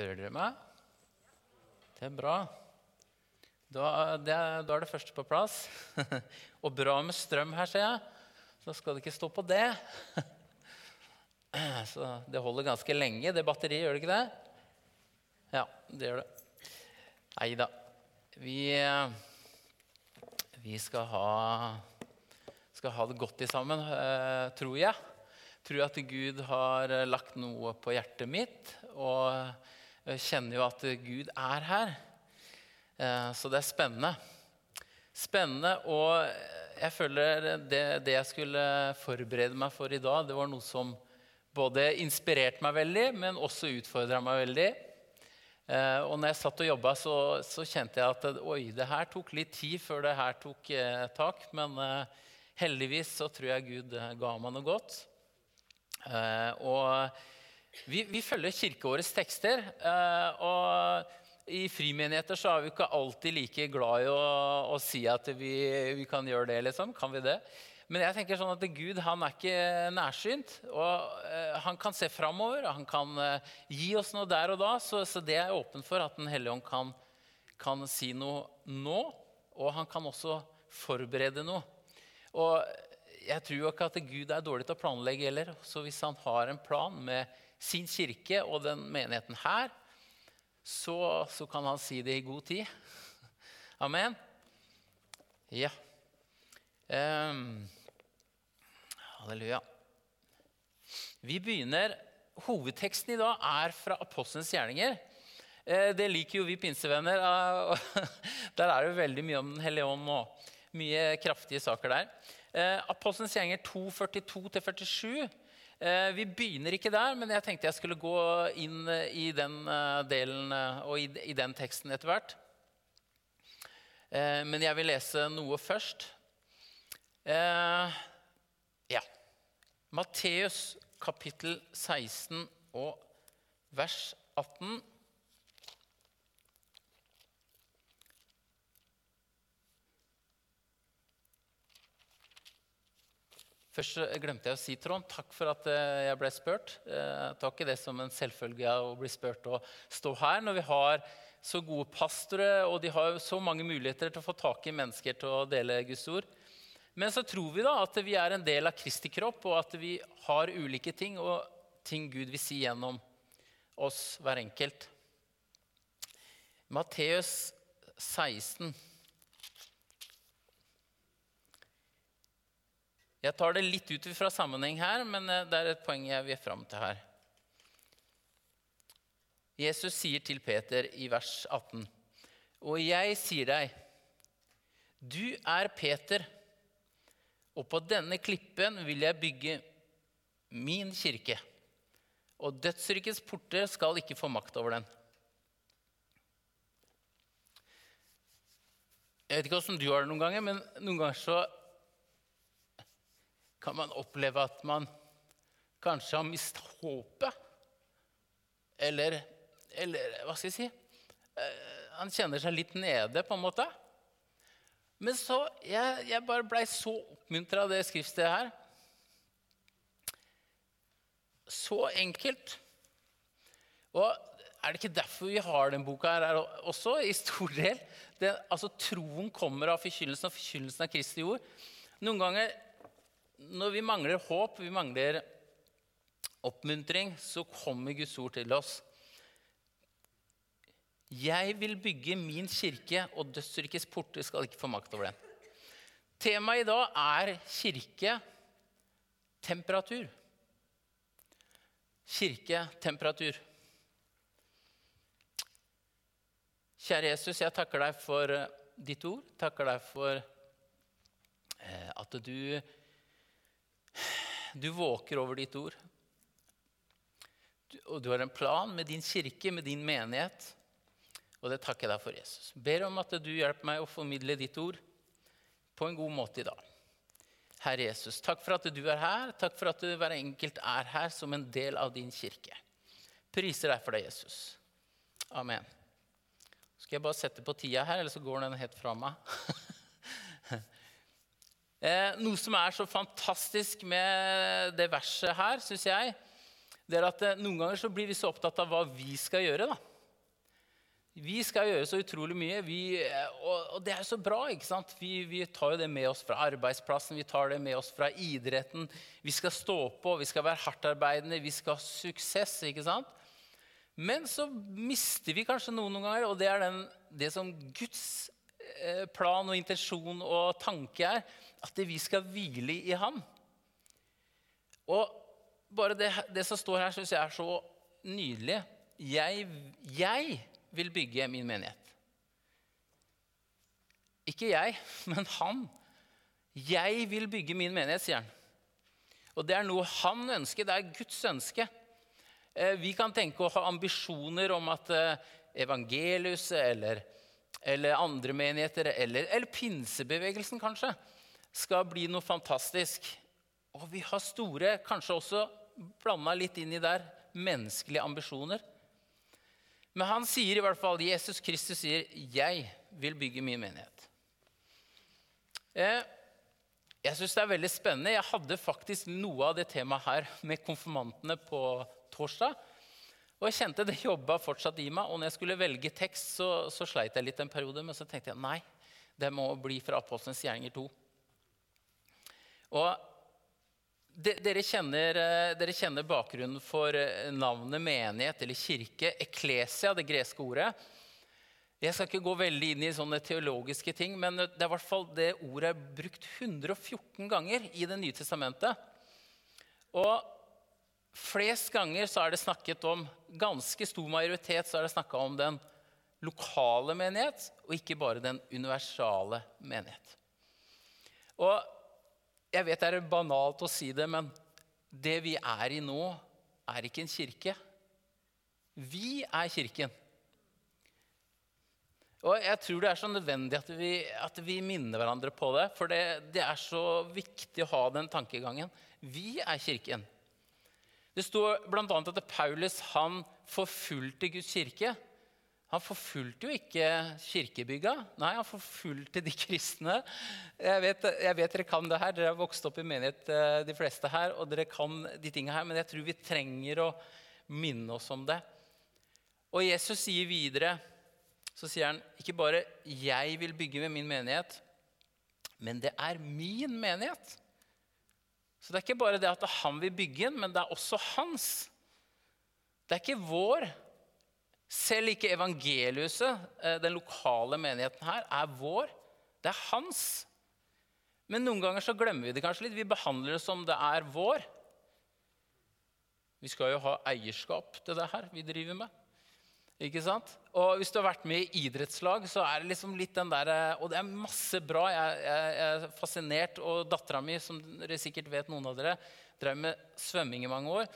Hører dere meg? Det er bra. Da, det, da er det første på plass. Og bra med strøm her, ser jeg. Så skal det ikke stå på det. Så det holder ganske lenge, det batteriet, gjør det ikke det? Ja, det gjør det. Nei da. Vi, vi skal, ha, skal ha det godt i sammen, eh, tror jeg. Tror at Gud har lagt noe på hjertet mitt. Og kjenner jo at Gud er her. Eh, så det er spennende. Spennende, og jeg føler det, det jeg skulle forberede meg for i dag, det var noe som både inspirerte meg veldig, men også utfordra meg veldig. Eh, og når jeg satt og jobba, så, så, kjente jeg at oi, det her tok litt tid før det her tok eh, tak. Men heldigvis så tror jeg Gud ga meg noe godt. Og vi, vi, følger kirkeårets tekster. Eh, og i frimenigheter så er vi ikke alltid like glad i å, å si at vi, vi, kan gjøre det, liksom. Kan vi det? Men jeg tenker sånn at Gud han er ikke nærsynt. og uh, Han kan se framover, han kan uh, gi oss noe der og da. Så, så det er jeg åpen for, at Den hellige ånd kan, kan, si noe nå. Og han kan også forberede noe. Og jeg tror jo ikke at Gud er dårlig til å planlegge heller. Så hvis han har en plan med sin kirke og den menigheten her, så, så kan han si det i god tid. Amen. Ja. Um, Halleluja. Vi begynner, Hovedteksten i dag er fra Apostelens gjerninger. Eh, det liker jo vi pinsevenner. Der er det veldig mye om Den hellige ånd og mye kraftige saker der. Apostlens Apostelens gjerninger 2.42-47. Eh, vi begynner ikke der, men jeg tenkte jeg skulle gå inn i den delen og i den teksten etter hvert. Men jeg vil lese noe først. Ja. Matteus kapittel 16 og vers 18. Først glemte jeg å si, Trond, takk for at eh, jeg ble spurt. Jeg tar ikke det som en selvfølge å bli spurt og stå her når vi har så gode pastorer, og de har så mange muligheter til å få tak i mennesker til å dele Guds ord. Men så tror vi da at vi er en del av Kristi kropp, og at vi har ulike ting, og ting Gud vil si gjennom oss hver enkelt. Matteus 16. Jeg tar det litt ut fra sammenheng her, men eh, det er et poeng jeg vil fram til her. Jesus sier til Peter i vers 18.: Og jeg sier deg, du er Peter og på denne klippen vil jeg bygge min kirke. Og dødsrykets porter skal ikke få makt over den. Jeg vet ikke åssen du har det noen ganger, men noen ganger så kan man oppleve at man kanskje har mistet håpet. Eller, eller hva skal jeg si? Eh, han kjenner seg litt nede, på en måte. Men så, jeg, jeg bare blei så oppmuntra av det skriftstedet her. Så enkelt. Og er det ikke derfor vi har den boka her også, i stor del? Det, altså, Troen kommer av forkynnelsen og forkynnelsen av Kristi ord. Noen ganger når vi mangler håp, vi mangler oppmuntring, så kommer Guds ord til oss. Jeg vil bygge min kirke, og dødsrikets porter skal ikke få makt over den. Temaet i dag er kirketemperatur. Kirketemperatur. Kjære Jesus, jeg takker deg for eh, ditt ord. Takker deg for eh, at du, du våker over ditt ord. Og du har en plan med din kirke, med din menighet. Og det takker jeg deg for, Jesus. Ber om at du hjelper meg å formidle ditt ord på en god måte i dag. Herre Jesus, takk for at du er her. Takk for at du hver enkelt er her som en del av din kirke. Priser deg for det, Jesus. Amen. Skal jeg bare sette på tida her, eller så går den helt fra meg? eh, noe som er så fantastisk med det verset her, syns jeg, det er at eh, noen ganger så blir vi så opptatt av hva vi skal gjøre. da. Vi skal gjøre så utrolig mye, vi, eh, og, og, det er så bra. ikke sant? Vi, vi, tar jo det med oss fra arbeidsplassen, vi tar det med oss fra idretten. Vi skal stå på, vi skal være hardtarbeidende, vi skal ha suksess. ikke sant? Men så mister vi kanskje noen noen ganger, og det er den, det som Guds eh, plan og intensjon og tanke er. At vi skal hvile i Ham. Og bare det, det som står her, syns jeg er så nydelig. Jeg, jeg vil bygge min menighet. Ikke jeg, men han. Jeg vil bygge min menighet, sier han. Og det er noe han ønsker. Det er Guds ønske. Eh, vi kan tenke å ha ambisjoner om at eh, evangeliuset eller, eller andre menigheter, eller, eller pinsebevegelsen kanskje, skal bli noe fantastisk. Og vi har store, kanskje også blanda litt inn i der, menneskelige ambisjoner. Men han sier i hvert fall, Jesus Kristus sier, 'Jeg vil bygge min menighet'. Eh, jeg syns det er veldig spennende. Jeg hadde faktisk noe av det temaet her med konfirmantene på torsdag. Og jeg kjente det jobba fortsatt i meg. Og når jeg skulle velge tekst, så, så sleit jeg litt en periode. Men så tenkte jeg nei, det må bli fra Apostelens gjerninger 2. Og dere kjenner, eh, dere kjenner, bakgrunnen for eh, navnet menighet eller kirke. Eklesia, det greske ordet. Jeg skal ikke gå veldig inn i sånne teologiske ting, men det er hvert fall det ordet er brukt 114 ganger i Det nye testamentet. Og flest ganger så er det snakket om ganske stor majoritet så er det snakka om den lokale menighet, og ikke bare den universale menighet. Og jeg vet det er banalt å si det, men det vi er i nå, er ikke en kirke. Vi er kirken. Og jeg tror det er så nødvendig at vi, at vi minner hverandre på det. For det, det, er så viktig å ha den tankegangen. Vi er kirken. Det står bl.a. at Paulus han forfulgte Guds kirke. Han forfulgte jo ikke kirkebygga. Nei, han forfulgte de kristne. Jeg vet, jeg vet, dere kan det her. Dere har vokst opp i menighet, eh, de fleste her, og dere kan de tingene her, men jeg tror vi trenger å minne oss om det. Og Jesus sier videre, så sier han ikke bare 'jeg vil bygge med min menighet', men det er min menighet. Så det er ikke bare det at han vil bygge den, men det er også hans. Det er ikke vår. Selv ikke evangeliuset, eh, den lokale menigheten her, er vår. Det er hans. Men noen ganger så glemmer vi det kanskje litt. Vi behandler det som det er vår. Vi skal jo ha eierskap til det her vi driver med. Ikke sant? Og hvis du har vært med i idrettslag, så er det liksom litt den der, Og det er masse bra. Jeg, jeg, jeg er fascinert. Og dattera mi, som dere sikkert vet noen av dere, drev med svømming i mange år.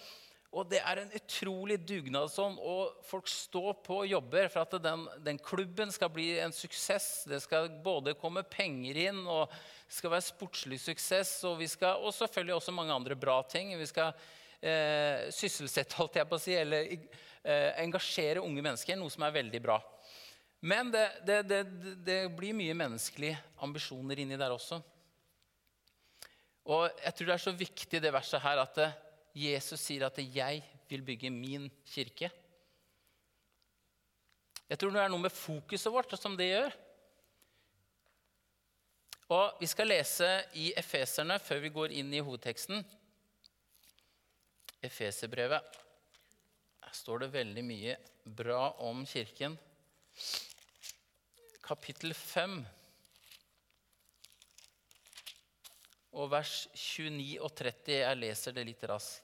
Og det er en utrolig dugnadsånd, og folk står på og jobber for at den, den, klubben skal bli en suksess. Det skal både komme penger inn, og det skal være sportslig suksess. Og, vi skal, og selvfølgelig også mange andre bra ting. Vi skal eh, sysselsette, holdt jeg på å si, eller eh, engasjere unge mennesker, noe som er veldig bra. Men det, det, det, det blir mye menneskelige ambisjoner inni der også. Og jeg tror det er så viktig det verset her at det, Jesus sier at 'jeg vil bygge min kirke'. Jeg tror det er noe med fokuset vårt som det gjør. Og Vi skal lese i Efeserne før vi går inn i hovedteksten. Efeserbrevet. Her står det veldig mye bra om kirken. Kapittel 5. og vers 29 og 30. Jeg leser det litt raskt.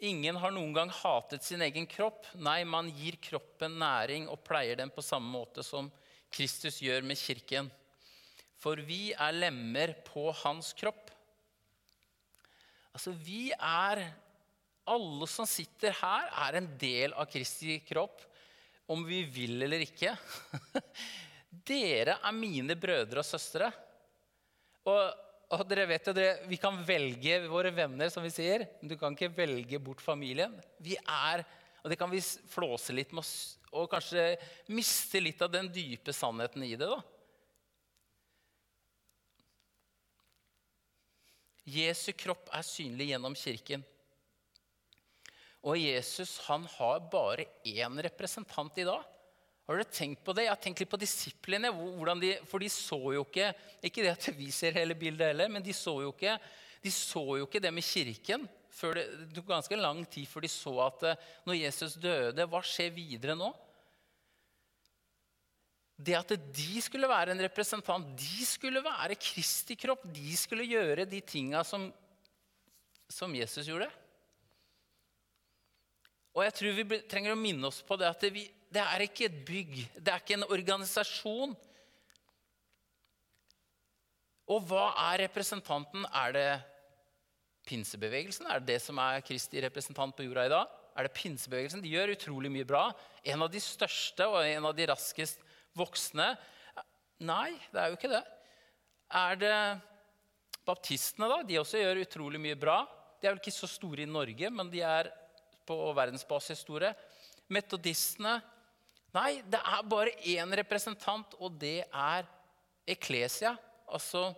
Ingen har noen gang hatet sin egen kropp. Nei, man gir kroppen næring og pleier den på samme måte som Kristus gjør med kirken. For vi er lemmer på hans kropp. Altså, vi er Alle som sitter her, er en del av Kristi kropp, om vi vil eller ikke. Dere er mine brødre og søstre. Og og dere vet jo, dere, Vi kan velge våre venner, som vi sier, men du kan ikke velge bort familien. Vi er, og Det kan vi flåse litt med oss, og kanskje miste litt av den dype sannheten i det. da. Jesu kropp er synlig gjennom kirken. Og Jesus han har bare én representant i dag. Har dere tenkt på det? Jeg har tenkt litt på disiplene. De, for de så jo ikke Ikke det at vi ser hele bildet heller, men de så jo ikke, de så jo ikke det med kirken. Det, det tok ganske lang tid før de så at eh, når Jesus døde, hva skjer videre nå? Det at de skulle være en representant, de skulle være Kristi kropp, de skulle gjøre de tinga som, som Jesus gjorde. Og jeg tror vi trenger å minne oss på det at vi, det er ikke et bygg, det er ikke en organisasjon. Og hva er representanten? Er det pinsebevegelsen? Er det det som er Kristi representant på jorda i dag? Er det pinsebevegelsen? De gjør utrolig mye bra. En av de største og en av de raskest voksne. Nei, det er jo ikke det. Er det baptistene, da? De også gjør utrolig mye bra. De er vel ikke så store i Norge, men de er på verdensbasis store. Metodistene Nei, det er bare én representant, og det er Eklesia. Altså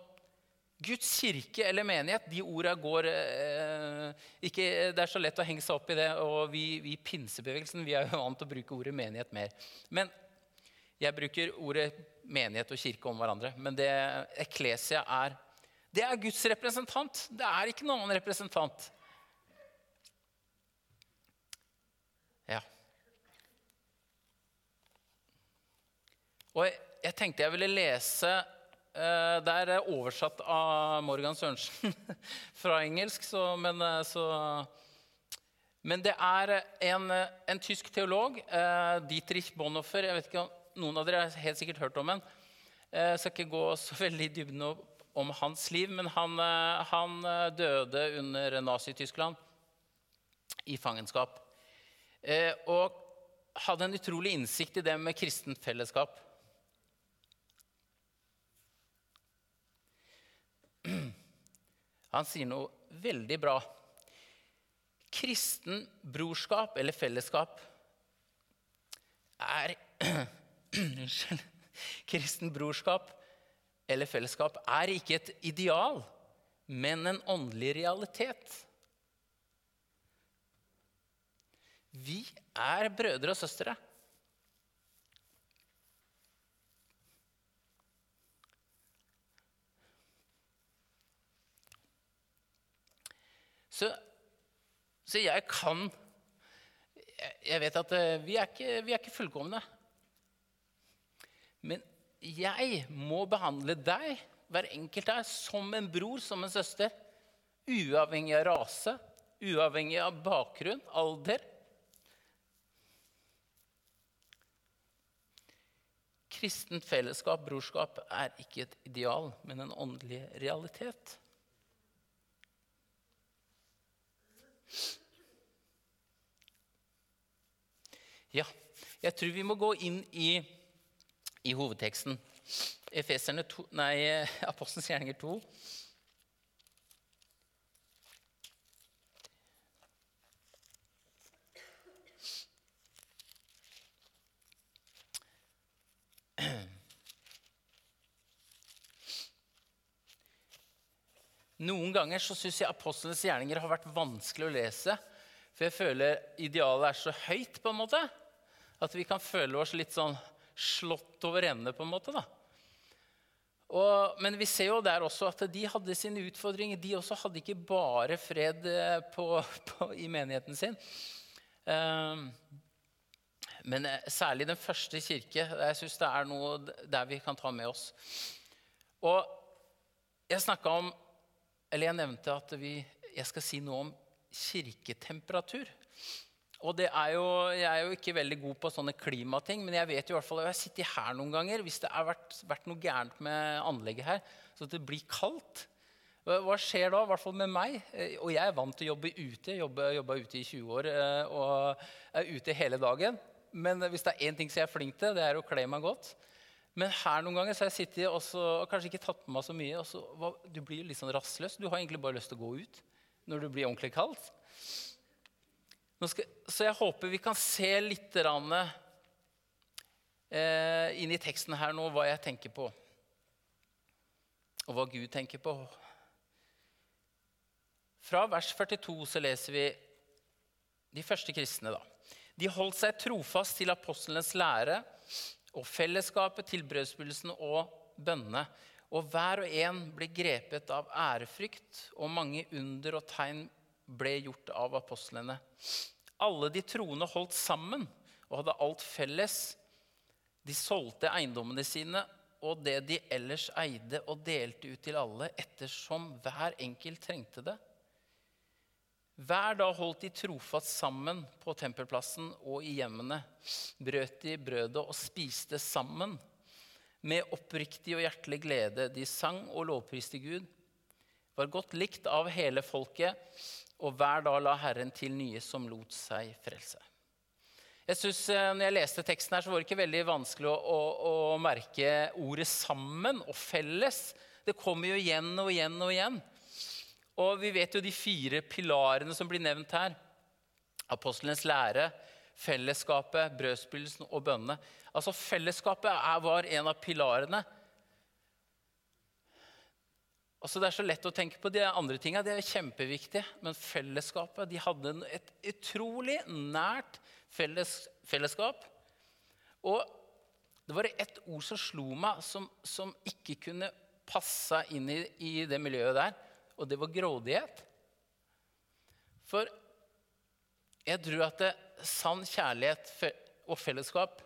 Guds kirke eller menighet. De orda går eh, ikke, Det er så lett å henge seg opp i det. Og vi i pinsebevegelsen vi er jo vant til å bruke ordet menighet mer. Men jeg bruker ordet menighet og kirke om hverandre. Men det Eklesia er Det er Guds representant. Det er ikke noen annen representant. Og jeg tenkte jeg ville lese uh, Det er oversatt av Morgan Sørensen fra engelsk, så, men, uh, så, men det er en, en tysk teolog, uh, Dietrich Bonhoeffer jeg vet ikke om Noen av dere har helt sikkert hørt om ham. Jeg skal ikke gå så veldig i dybden om hans liv, men han, han døde under Nazi-Tyskland i fangenskap. Og hadde en utrolig innsikt i det med kristent fellesskap. Han sier noe veldig bra. Kristen brorskap eller fellesskap er Unnskyld. Kristen brorskap eller fellesskap er ikke et ideal, men en åndelig realitet. Vi er brødre og søstre. Så, så jeg kan Jeg vet at eh, vi er ikke, vi er ikke fullkomne. Men jeg må behandle deg, hver enkelt deg, som en bror, som en søster. Uavhengig av rase, uavhengig av bakgrunn, alder. Kristent fellesskap, brorskap, er ikke et ideal, men en åndelig realitet. Ja, jeg tror vi må gå inn i, i hovedteksten. Efeserne 2, nei, Apostelens gjerninger 2. Noen ganger så syns jeg apostlenes gjerninger har vært vanskelig å lese. For jeg føler idealet er så høyt på en måte, at vi kan føle oss litt sånn slått over ende. på en måte da. Og, men vi ser jo der også at de hadde sine utfordringer. De også hadde ikke bare fred eh, på, på, i menigheten sin. Um, men eh, særlig den første kirke. Jeg syns det er noe der vi kan ta med oss. Og jeg snakka om eller jeg nevnte at vi, jeg skal si noe om kirketemperatur. Og er jo, Jeg er jo ikke veldig god på sånne klimating, men jeg vet jo i hvert fall, jeg har sittet her noen ganger hvis det har vært, vært noe gærent med anlegget her, så det blir kaldt. Hva skjer da? I hvert fall med meg. Og jeg er vant til å jobbe ute. Jeg jobba ute i 20 år eh, og er ute hele dagen. Men hvis det er én ting som jeg er flink til, det er å kle meg godt. Men her noen ganger så har jeg sittet og, og kanskje ikke tatt på meg så mye. og så, hva, Du blir litt sånn rastløs. Du har egentlig bare lyst til å gå ut når du blir ordentlig kaldt. Skal, så jeg håper vi kan se litt rann, eh, inn i teksten her nå hva jeg tenker på. Og hva Gud tenker på. Fra vers 42 så leser vi de første kristne, da. De holdt seg trofast til apostlenes lære og fellesskapet, til brødsbyrdelsen og bønnene. Og hver og en ble grepet av ærefrykt, og mange under og tegn ble gjort av apostlene. Alle de troende holdt sammen og hadde alt felles. De solgte eiendommene sine og det de ellers eide, og delte ut til alle ettersom hver enkelt trengte det. Hver dag holdt de trofast sammen på tempelplassen og i hjemmene. Brøt de brødet og spiste sammen med oppriktig og hjertelig glede. De sang og lovpriste Gud. Var godt likt av hele folket, og hver dag la Herren til nye som lot seg frelse. Jeg synes, eh, når jeg leste teksten, her, så var det ikke veldig vanskelig å, å, å merke ordet 'sammen' og 'felles'. Det kommer jo igjen og igjen og igjen. Og vi vet jo de fire pilarene som blir nevnt her. Apostlenes lære, fellesskapet, brødspillelsen og bønnene. Altså Fellesskapet var en av pilarene. Altså Det er så lett å tenke på de andre tinga. de er kjempeviktige. Men fellesskapet De hadde et utrolig nært felles, fellesskap. Og det var ett ord som slo meg, som, som ikke kunne passa inn i, i, det miljøet der, og det var grådighet. For jeg tror at det, sann kjærlighet og fellesskap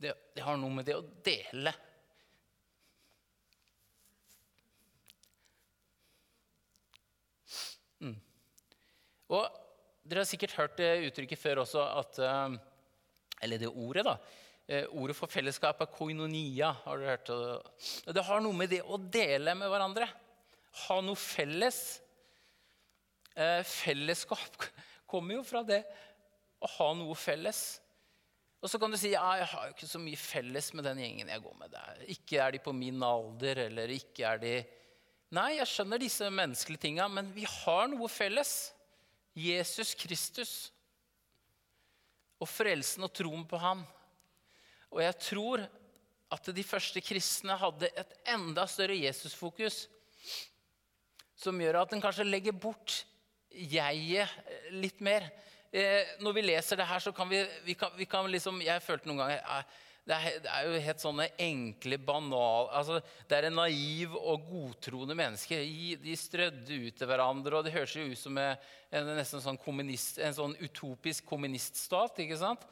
det, det har noe med det å dele Og Dere har sikkert hørt det uttrykket før også, at, eh, eller det ordet. da, Ordet for fellesskap er koinonia. har du hørt det? Det har noe med det å dele med hverandre. Ha noe felles. Eh, fellesskap kommer jo fra det å ha noe felles. Og så kan du si ja, jeg har jo ikke så mye felles med den gjengen jeg går med. Der. Ikke er de på min alder, eller ikke er de Nei, jeg skjønner disse menneskelige tinga, men vi har noe felles. Jesus Kristus og frelsen og troen på ham. Og jeg tror at de første kristne hadde et enda større Jesusfokus, som gjør at en kanskje legger bort jeget litt mer. Eh, når vi leser det her, så kan vi, vi, kan, vi kan liksom Jeg følte noen ganger eh, det er, det er, jo helt sånne enkle, banale altså, Det er en naiv og godtroende mennesker. De strødde ut til hverandre, og det høres jo ut som en, nesten sånn en sånn utopisk kommuniststat. ikke sant?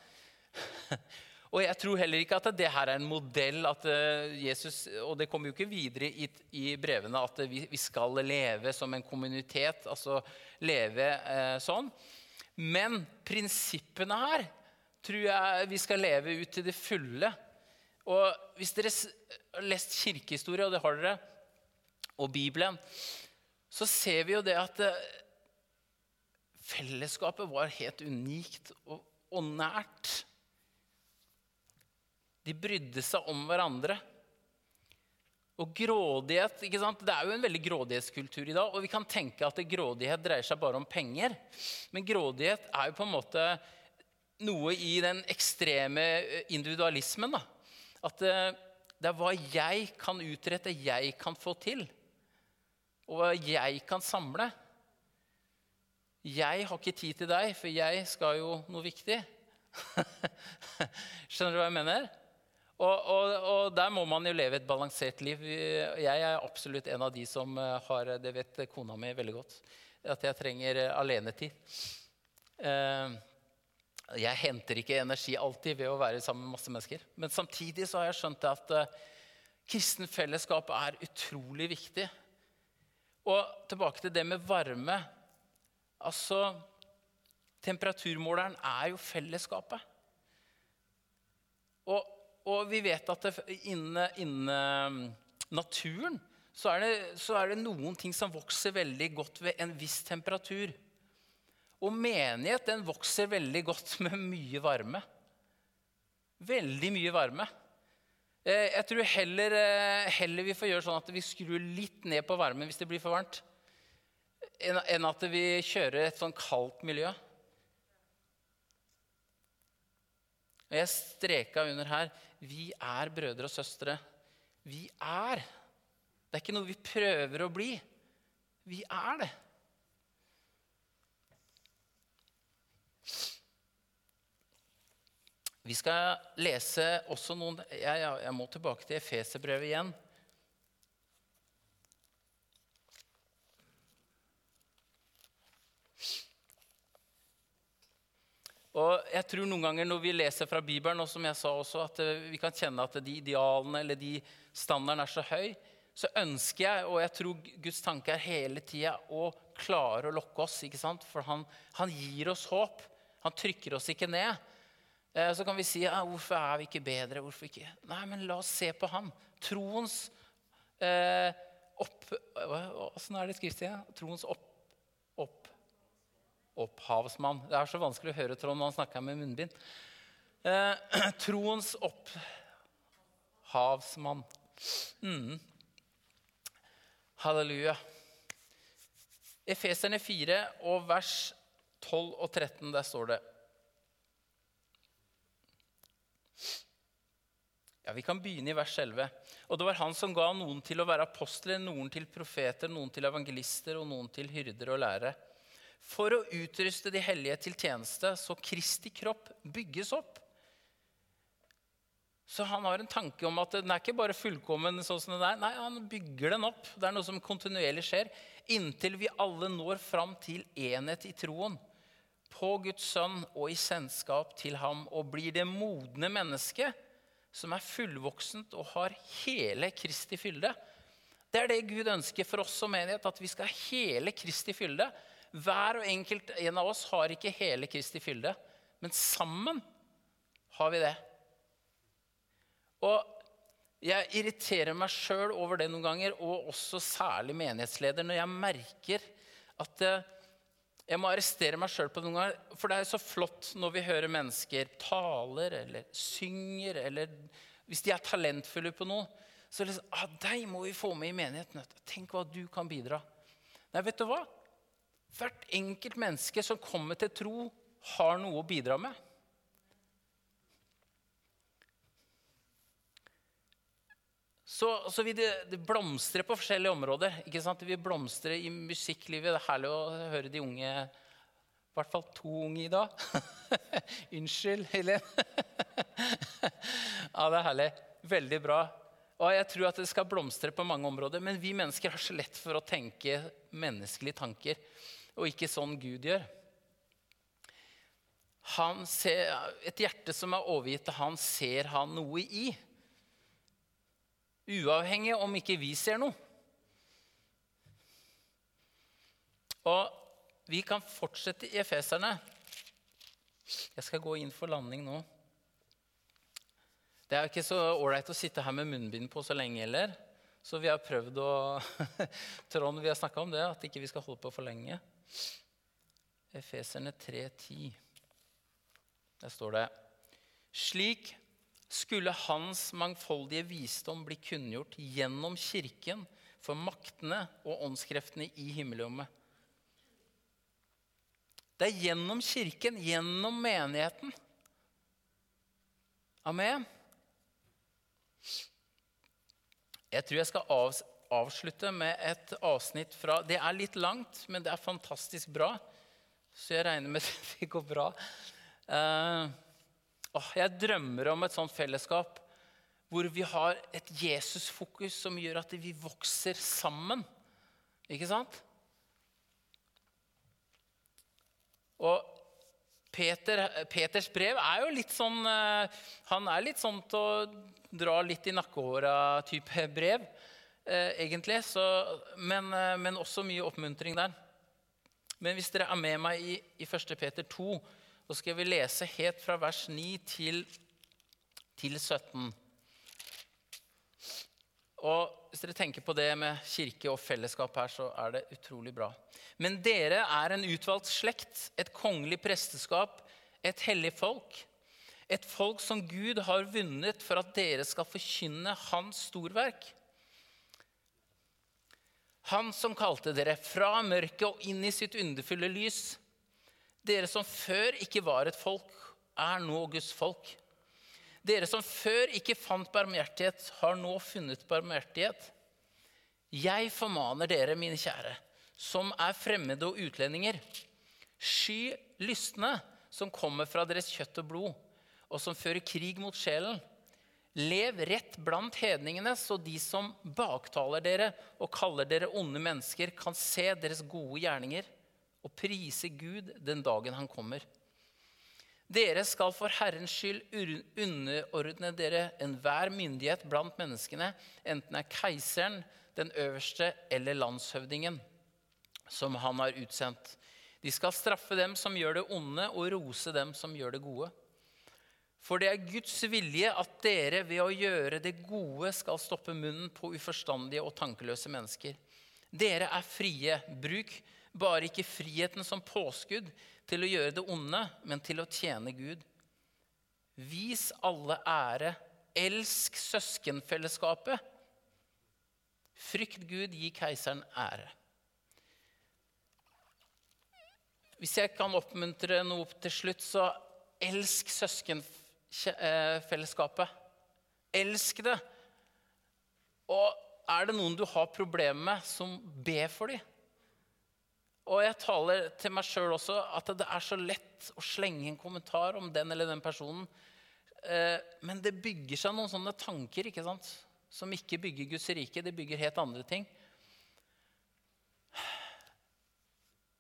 Og jeg tror heller ikke at det her er en modell at eh, Jesus, Og det kommer jo ikke videre i, i brevene at vi, vi, skal leve som en kommunitet. Altså leve eh, sånn. Men prinsippene her tror jeg vi skal leve ut til det fulle. Og hvis dere har lest kirkehistorie, og det har dere, og Bibelen, så ser vi jo det at eh, fellesskapet var helt unikt og, og nært. De brydde seg om hverandre. Og grådighet ikke sant? Det er jo en veldig grådighetskultur i dag. Og vi kan tenke at grådighet dreier seg bare om penger. Men grådighet er jo på en måte noe i den ekstreme eh, individualismen. Da. At eh, det er hva jeg kan utrette, jeg kan få til. Og hva jeg kan samle. Jeg har ikke tid til deg, for jeg skal jo noe viktig. Skjønner du hva jeg mener? Og, og, og, der må man jo leve et balansert liv. Jeg er absolutt en av de som eh, har Det vet kona mi veldig godt. At jeg trenger alenetid. Eh, jeg henter ikke energi alltid ved å være sammen med masse mennesker. Men samtidig så har jeg skjønt at kristen fellesskap er utrolig viktig. Og tilbake til det med varme. Altså Temperaturmåleren er jo fellesskapet. Og, og vi vet at innen, innen naturen så er, det, så er det noen ting som vokser veldig godt ved en viss temperatur. Og menighet den vokser veldig godt med mye varme. Veldig mye varme. Eh, jeg tror heller, eh, heller, vi får gjøre sånn at vi skrur litt ned på varmen hvis det blir for varmt, enn at vi kjører et sånn kaldt miljø. Og jeg streka under her vi er brødre og søstre. Vi er. Det er ikke noe vi prøver å bli. Vi er det. Vi skal lese også noen Jeg, jeg må tilbake til Efeserbrevet igjen. Og jeg tror noen ganger når vi leser fra Bibelen, og som jeg sa også, at eh, vi kan kjenne at de idealene eller de standardene er så høy, så ønsker jeg, og jeg tror Guds tanke er hele tida å klare å lokke oss. ikke sant? For han, han, gir oss håp. Han trykker oss ikke ned. Eh, så kan vi si ja, 'Hvorfor er vi ikke bedre?' Hvorfor ikke? Nei, men la oss se på han. Troens eh, opp... Åssen er det skriftet? Troens opp, opp opphavsmann. Det er så vanskelig å høre Trond når han snakker med munnbind. Eh, troens opphavsmann. Mm. Halleluja. Efeserne 4 og vers 12 og 13, der står det Ja, Vi kan begynne i vers 11. Og det var han som ga noen til å være apostler, noen til profeter, noen til evangelister og noen til hyrder og lærere for å utruste de hellige til tjeneste, så Kristi kropp bygges opp. Så han har en tanke om at den er ikke bare fullkommen sånn som den er. Nei, han bygger den opp. Det er noe som kontinuerlig skjer. Inntil vi alle når fram til enhet i troen. På Guds sønn og i kjennskap til ham. Og blir det modne mennesket som er fullvoksent og har hele Kristi fylde. Det er det Gud ønsker for oss som menighet, at vi skal ha hele Kristi fylde. Hver og enkelt en av oss har ikke hele Kristi fylde, men sammen har vi det. Og jeg irriterer meg sjøl over det noen ganger, og også særlig menighetsleder, når jeg merker at eh, jeg må arrestere meg sjøl på det noen ganger. For det er så flott når vi hører mennesker taler eller synger, eller hvis de er talentfulle på noe. Så liksom, ah, deg må vi få med i menigheten. Tenk hva du kan bidra. Nei, vet du hva? Hvert enkelt menneske som kommer til tro, har noe å bidra med. Så, så vil det, det blomstre på forskjellige områder. ikke sant? Det vil blomstre i musikklivet. Det er herlig å høre de unge I hvert fall to unge i dag. Unnskyld, Helen. ja, det er herlig. Veldig bra. Og jeg tror at det skal blomstre på mange områder. Men vi mennesker har så lett for å tenke menneskelige tanker og ikke sånn Gud gjør. Ser, et hjerte som er overgitt til han, ser han noe i. Uavhengig om ikke vi ser noe. Og vi kan fortsette i Efeserne. Jeg skal gå inn for landing nå. Det er ikke så ålreit å sitte her med munnbind på så lenge heller. Så vi har prøvd å Trond, vi har snakka om det, at ikke vi skal holde på for lenge. Efeserne 3,10. Der står det Slik skulle hans mangfoldige visdom bli kunngjort gjennom Kirken for maktene og åndskreftene i himmelrommet. Det er gjennom Kirken, gjennom menigheten. Amen. Jeg tror jeg skal avslutte med et avsnitt fra Det er litt langt, men det er fantastisk bra. Så jeg regner med at det går bra. Åh, jeg drømmer om et sånt fellesskap hvor vi har et Jesus-fokus som gjør at vi vokser sammen. Ikke sant? Og Peter, Peters brev er jo litt sånn uh, Han er litt sånn til å dra litt i nakkehåra-type brev, egentlig. Så, men, men også mye oppmuntring der. Men hvis dere er med meg i, i 1. Peter 2, så skal vi lese helt fra vers 9 til, til 17. Og Hvis dere tenker på det med kirke og fellesskap her, så er det utrolig bra. Men dere er en utvalgt slekt, et kongelig presteskap, et hellig folk. Et folk som Gud har vunnet for at dere skal forkynne Hans storverk. Han som kalte dere fra mørket og inn i sitt underfulle lys. Dere som før ikke var et folk, er nå Guds folk. Dere som før ikke fant barmhjertighet, har nå funnet barmhjertighet. Jeg formaner dere, mine kjære, som er fremmede og utlendinger. Sky lystne som kommer fra deres kjøtt og blod, og som fører krig mot sjelen. Lev rett blant hedningene, så de som baktaler dere og kaller dere onde mennesker, kan se deres gode gjerninger og prise Gud den dagen han kommer. Dere skal for Herrens skyld underordne dere enhver myndighet blant menneskene, enten er keiseren, den øverste eller landshøvdingen, som han har utsendt. De skal straffe dem som gjør det onde, og rose dem som gjør det gode. For det er Guds vilje at dere ved å gjøre det gode skal stoppe munnen på uforstandige og tankeløse mennesker. Dere er frie. Bruk bare ikke friheten som påskudd til å gjøre det onde, men til å tjene Gud. Vis alle ære. Elsk søskenfellesskapet. Frykt Gud, gi keiseren ære. Hvis jeg kan oppmuntre noe til slutt, så elsk søskenfellesskapet. Elsk det. Og er det noen du har problemer med, som ber for dem. Og jeg taler til meg sjøl også at det er så lett å slenge en kommentar om den eller den personen. Eh, men det bygger seg noen sånne tanker ikke sant? som ikke bygger Guds rike. Det bygger helt andre ting.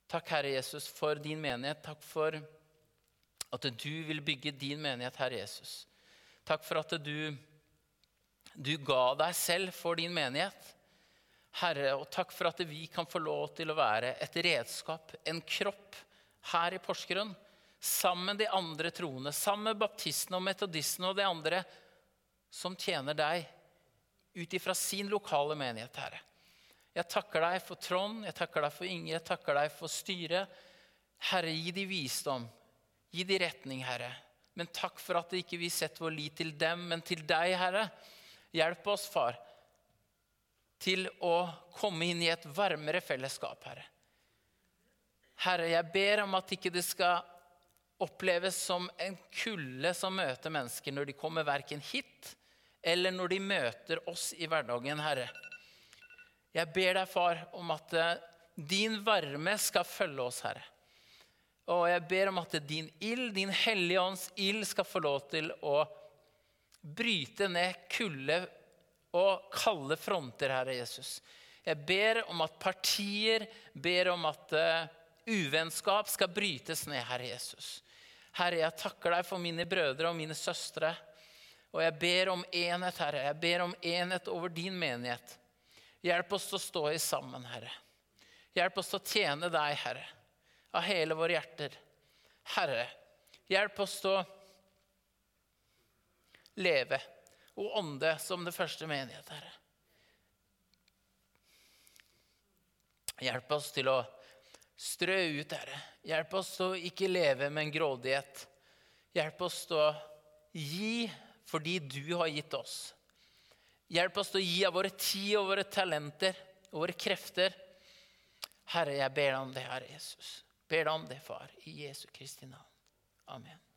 Takk, Herre Jesus, for din menighet. Takk for at du vil bygge din menighet, Herre Jesus. Takk for at du, du ga deg selv for din menighet. Herre, og takk for at vi kan få lov til å være et redskap, en kropp, her i Porsgrunn. Sammen med de andre troende, sammen med baptistene og metodistene og de andre som tjener deg ut ifra sin lokale menighet, Herre. Jeg takker deg for Trond, jeg takker deg for Inge, jeg takker deg for styret. Herre, gi de visdom, gi de retning, Herre. Men takk for at ikke vi setter vår lit til dem, men til deg, Herre. Hjelp oss, far til å komme inn i et varmere fellesskap, Herre. Herre, jeg ber om at ikke det skal oppleves som en kulde som møter mennesker når de kommer verken hit eller når de møter oss i hverdagen, Herre. Jeg ber deg, far, om at eh, din varme skal følge oss, Herre. Og jeg ber om at din ild, din Hellige Ånds ild, skal få lov til å bryte ned kulde og kalde fronter, Herre Jesus. Jeg ber om at partier, ber om at uh, uvennskap skal brytes ned, Herre Jesus. Herre, jeg takker deg for mine brødre og mine søstre. Og jeg ber om enhet, Herre. Jeg ber om enhet over din menighet. Hjelp oss til å stå i sammen, Herre. Hjelp oss til å tjene deg, Herre, av hele våre hjerter. Herre, hjelp oss til å leve og ånde som det første menighet, Herre. Hjelp oss til å strø ut, Herre. Hjelp oss til å ikke leve med en grådighet. Hjelp oss til å gi fordi du har gitt oss. Hjelp oss til å gi av våre tid og våre talenter og våre krefter. Herre, jeg ber deg om det, Herre Jesus. Ber deg om det, Far, i Jesu Kristi navn. Amen.